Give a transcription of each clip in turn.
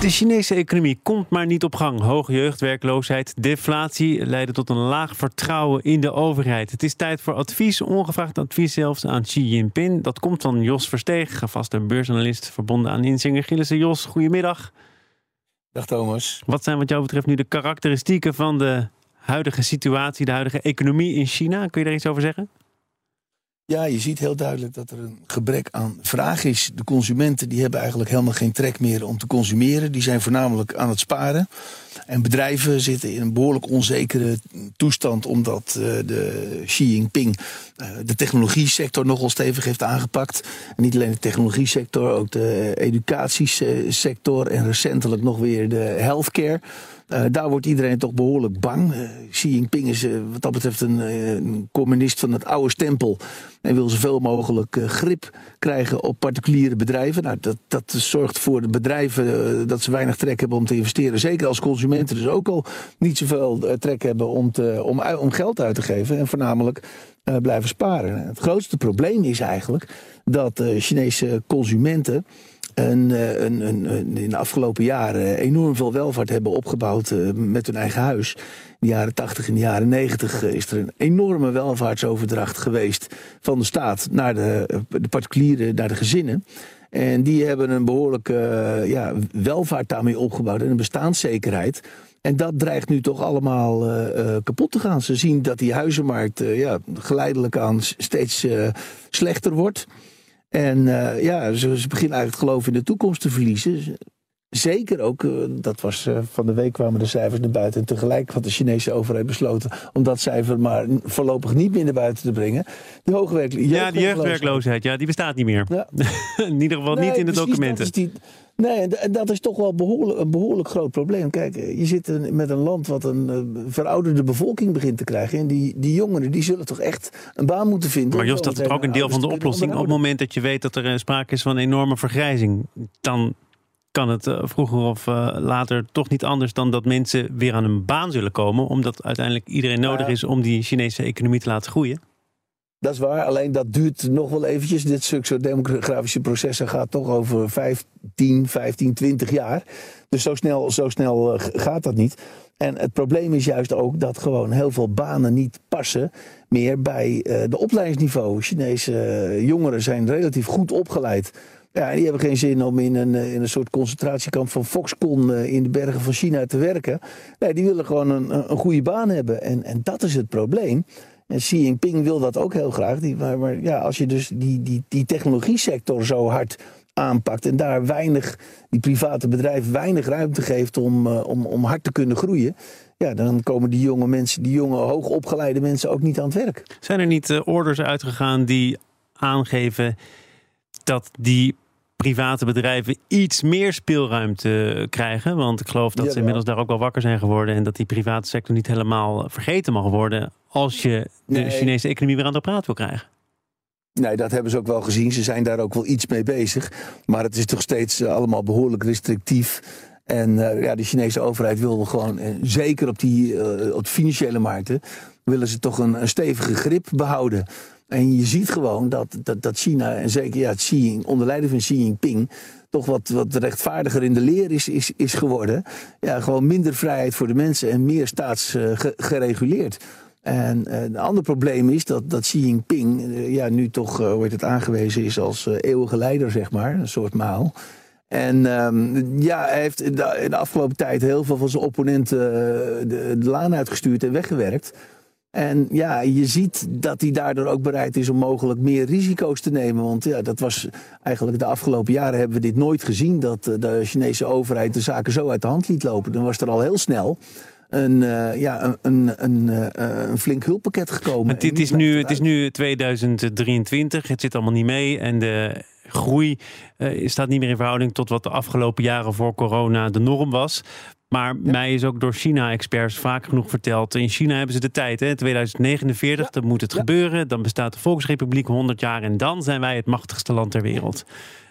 De Chinese economie komt maar niet op gang. Hoge jeugdwerkloosheid, deflatie leiden tot een laag vertrouwen in de overheid. Het is tijd voor advies, ongevraagd advies zelfs aan Xi Jinping. Dat komt van Jos Versteeg, vaste beursanalist verbonden aan Inzinger Gillissen. Jos, goedemiddag. Dag Thomas. Wat zijn wat jou betreft nu de karakteristieken van de huidige situatie, de huidige economie in China? Kun je daar iets over zeggen? Ja, je ziet heel duidelijk dat er een gebrek aan vraag is. De consumenten die hebben eigenlijk helemaal geen trek meer om te consumeren. Die zijn voornamelijk aan het sparen. En bedrijven zitten in een behoorlijk onzekere toestand omdat uh, de Xi Jinping uh, de technologie sector nogal stevig heeft aangepakt. En niet alleen de technologie sector, ook de educatiesector en recentelijk nog weer de healthcare. Uh, daar wordt iedereen toch behoorlijk bang. Uh, Xi Jinping is uh, wat dat betreft een, een, communist van het oude stempel. En wil zoveel mogelijk grip krijgen op particuliere bedrijven. Nou, dat, dat zorgt voor de bedrijven dat ze weinig trek hebben om te investeren. Zeker als consumenten dus ook al niet zoveel trek hebben om, te, om, om geld uit te geven. En voornamelijk blijven sparen. Het grootste probleem is eigenlijk dat Chinese consumenten een, een, een, in de afgelopen jaren enorm veel welvaart hebben opgebouwd met hun eigen huis. In de jaren 80 en de jaren 90 is er een enorme welvaartsoverdracht geweest van de staat naar de, de particulieren, naar de gezinnen. En die hebben een behoorlijke ja, welvaart daarmee opgebouwd en een bestaanszekerheid. En dat dreigt nu toch allemaal kapot te gaan. Ze zien dat die huizenmarkt ja, geleidelijk aan steeds slechter wordt. En uh, ja, ze, ze, beginnen eigenlijk het geloof in de toekomst te verliezen. Zeker ook, uh, dat was uh, van de week kwamen de cijfers naar buiten. En tegelijk had de Chinese overheid besloten om dat cijfer maar voorlopig niet meer naar buiten te brengen. De hoge werkloosheid. Ja, de jeugdwerkloosheid, ja, die bestaat niet meer. Ja. in ieder geval nee, niet in de documenten. Die, nee, en dat is toch wel behoorlijk, een behoorlijk groot probleem. Kijk, je zit met een land wat een verouderde bevolking begint te krijgen. En die, die jongeren die zullen toch echt een baan moeten vinden. Maar Jos, dat is ook een deel van de oplossing. Op het moment dat je weet dat er sprake is van enorme vergrijzing, dan kan het uh, vroeger of uh, later toch niet anders dan dat mensen weer aan een baan zullen komen. Omdat uiteindelijk iedereen nodig is om die Chinese economie te laten groeien. Dat is waar, alleen dat duurt nog wel eventjes. Dit soort demografische processen gaat toch over 15, 15, 20 jaar. Dus zo snel, zo snel uh, gaat dat niet. En het probleem is juist ook dat gewoon heel veel banen niet passen meer bij de opleidingsniveau. Chinese jongeren zijn relatief goed opgeleid. Ja, die hebben geen zin om in een, in een soort concentratiekamp van Foxconn in de bergen van China te werken. Nee, die willen gewoon een, een goede baan hebben. En, en dat is het probleem. En Xi Jinping wil dat ook heel graag. Die, maar, maar ja, als je dus die, die, die technologiesector zo hard aanpakt en daar weinig, die private bedrijven weinig ruimte geeft om, uh, om, om hard te kunnen groeien. Ja, dan komen die jonge mensen, die jonge hoogopgeleide mensen ook niet aan het werk. Zijn er niet orders uitgegaan die aangeven dat die private bedrijven iets meer speelruimte krijgen. Want ik geloof dat ze inmiddels daar ook wel wakker zijn geworden. En dat die private sector niet helemaal vergeten mag worden. als je de Nee. Chinese economie weer aan de praat wil krijgen. Nee, dat hebben ze ook wel gezien. Ze zijn daar ook wel iets mee bezig. Maar het is toch steeds eh, allemaal behoorlijk restrictief. En eh, ja, de Chinese overheid wil gewoon, eh, zeker op die op financiële markten, willen ze toch een, een stevige grip behouden. En je ziet gewoon dat, dat, dat China, en zeker ja, Xi, onder leiding van Xi Jinping, toch wat, wat rechtvaardiger in de leer is, is, is geworden. Ja, gewoon minder vrijheid voor de mensen en meer staatsgereguleerd. En eh, een ander probleem is dat, dat Xi Jinping eh, ja, nu toch uh, wordt het aangewezen is als eeuwige leider, zeg maar, een soort maal. En um, ja, hij heeft in de, afgelopen tijd heel veel van zijn opponenten de, de, laan uitgestuurd en weggewerkt. En ja, je ziet dat hij daardoor ook bereid is om mogelijk meer risico's te nemen. Want ja, dat was eigenlijk de afgelopen jaren hebben we dit nooit gezien. Dat uh, de Chinese overheid de zaken zo uit de hand liet lopen. Dan was er al heel snel een, uh, ja, een, een, een, uh, een, flink hulppakket gekomen. Maar dit is nu, het is nu 2023, het zit allemaal niet mee. En de groei uh, staat niet meer in verhouding tot wat de afgelopen jaren voor corona de norm was. Maar mij is ook door China-experts vaak genoeg verteld. In China hebben ze de tijd, hè? 2049, dan moet het gebeuren. Dan bestaat de Volksrepubliek 100 jaar en dan zijn wij het machtigste land ter wereld.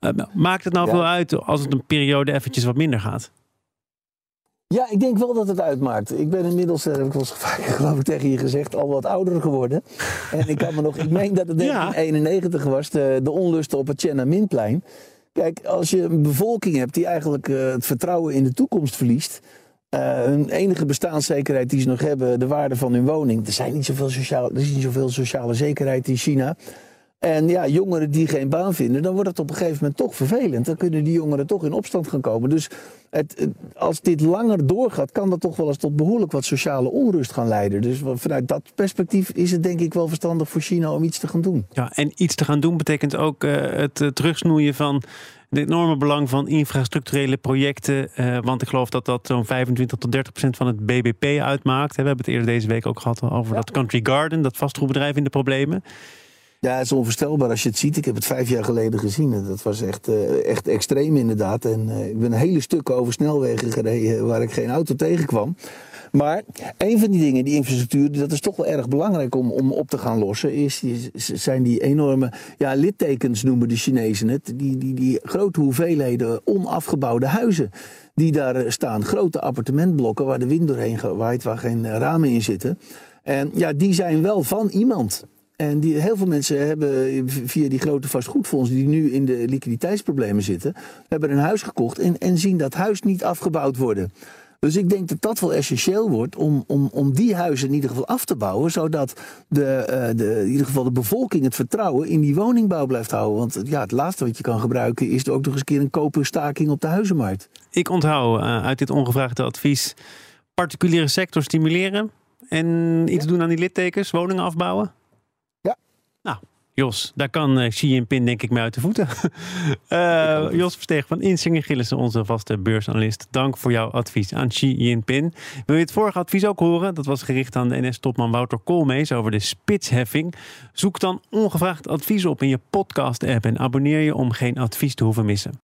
Uh, maakt het nou veel uit als het een periode eventjes wat minder gaat? Ja, ik denk wel dat het uitmaakt. Ik ben inmiddels, heb ik wel eens vaak geloof ik tegen je gezegd, al wat ouder geworden. En ik kan me nog, ik meen dat het 1991 was, de, de onlusten op het Tiananmenplein. Kijk, als je een bevolking hebt die eigenlijk uh, het vertrouwen in de toekomst verliest. Uh, hun enige bestaanszekerheid die ze nog hebben, de waarde van hun woning. Er, zijn niet zoveel sociaal, er is niet zoveel sociale zekerheid in China. En ja, jongeren die geen baan vinden, dan wordt het op een gegeven moment toch vervelend. Dan kunnen die jongeren toch in opstand gaan komen. Dus het, als dit langer doorgaat, kan dat toch wel eens tot behoorlijk wat sociale onrust gaan leiden. Dus vanuit dat perspectief is het denk ik wel verstandig voor China om iets te gaan doen. Ja, en iets te gaan doen betekent ook uh, het uh, terugsnoeien van het enorme belang van infrastructurele projecten. Uh, want ik geloof dat dat zo'n 25 tot 30 procent van het BBP uitmaakt. We hebben het eerder deze week ook gehad over dat Country Garden, dat vastgoedbedrijf in de problemen. Ja, het is onvoorstelbaar als je het ziet. Ik heb het vijf jaar geleden gezien. Dat was echt, uh, echt extreem inderdaad. En uh, ik ben hele stukken over snelwegen gereden waar ik geen auto tegenkwam. Maar een van die dingen, die infrastructuur, dat is toch wel erg belangrijk om, om op te gaan lossen, is, zijn die enorme ja, littekens noemen de Chinezen het. Die, die, die grote hoeveelheden onafgebouwde huizen die daar eh, staan. Grote appartementblokken waar de wind doorheen waait, waar geen ramen in zitten. En ja, die zijn wel van iemand. En die, heel veel mensen hebben via die grote vastgoedfondsen die nu in de liquiditeitsproblemen zitten, hebben een huis gekocht en, en zien dat huis niet afgebouwd worden. Dus ik denk dat dat wel essentieel wordt om, om, om die huizen in ieder geval af te bouwen, zodat de, uh, de, in ieder geval de bevolking het vertrouwen in die woningbouw blijft houden. Want ja, het laatste wat je kan gebruiken is er ook nog eens een keer een koperstaking op de huizenmarkt. Ik onthoud uh, uit dit ongevraagde advies particuliere sector stimuleren en iets doen aan die littekens, woningen afbouwen. Jos, daar kan uh, Xi Jinping denk ik mee uit de voeten. uh, Jos Versteeg van Insinger Gillissen, onze vaste beursanalist. Dank voor jouw advies aan Xi Jinping. Wil je het vorige advies ook horen? Dat was gericht aan de NS-topman Wouter Koolmees over de spitsheffing. Zoek dan ongevraagd advies op in je podcast-app en abonneer je om geen advies te hoeven missen.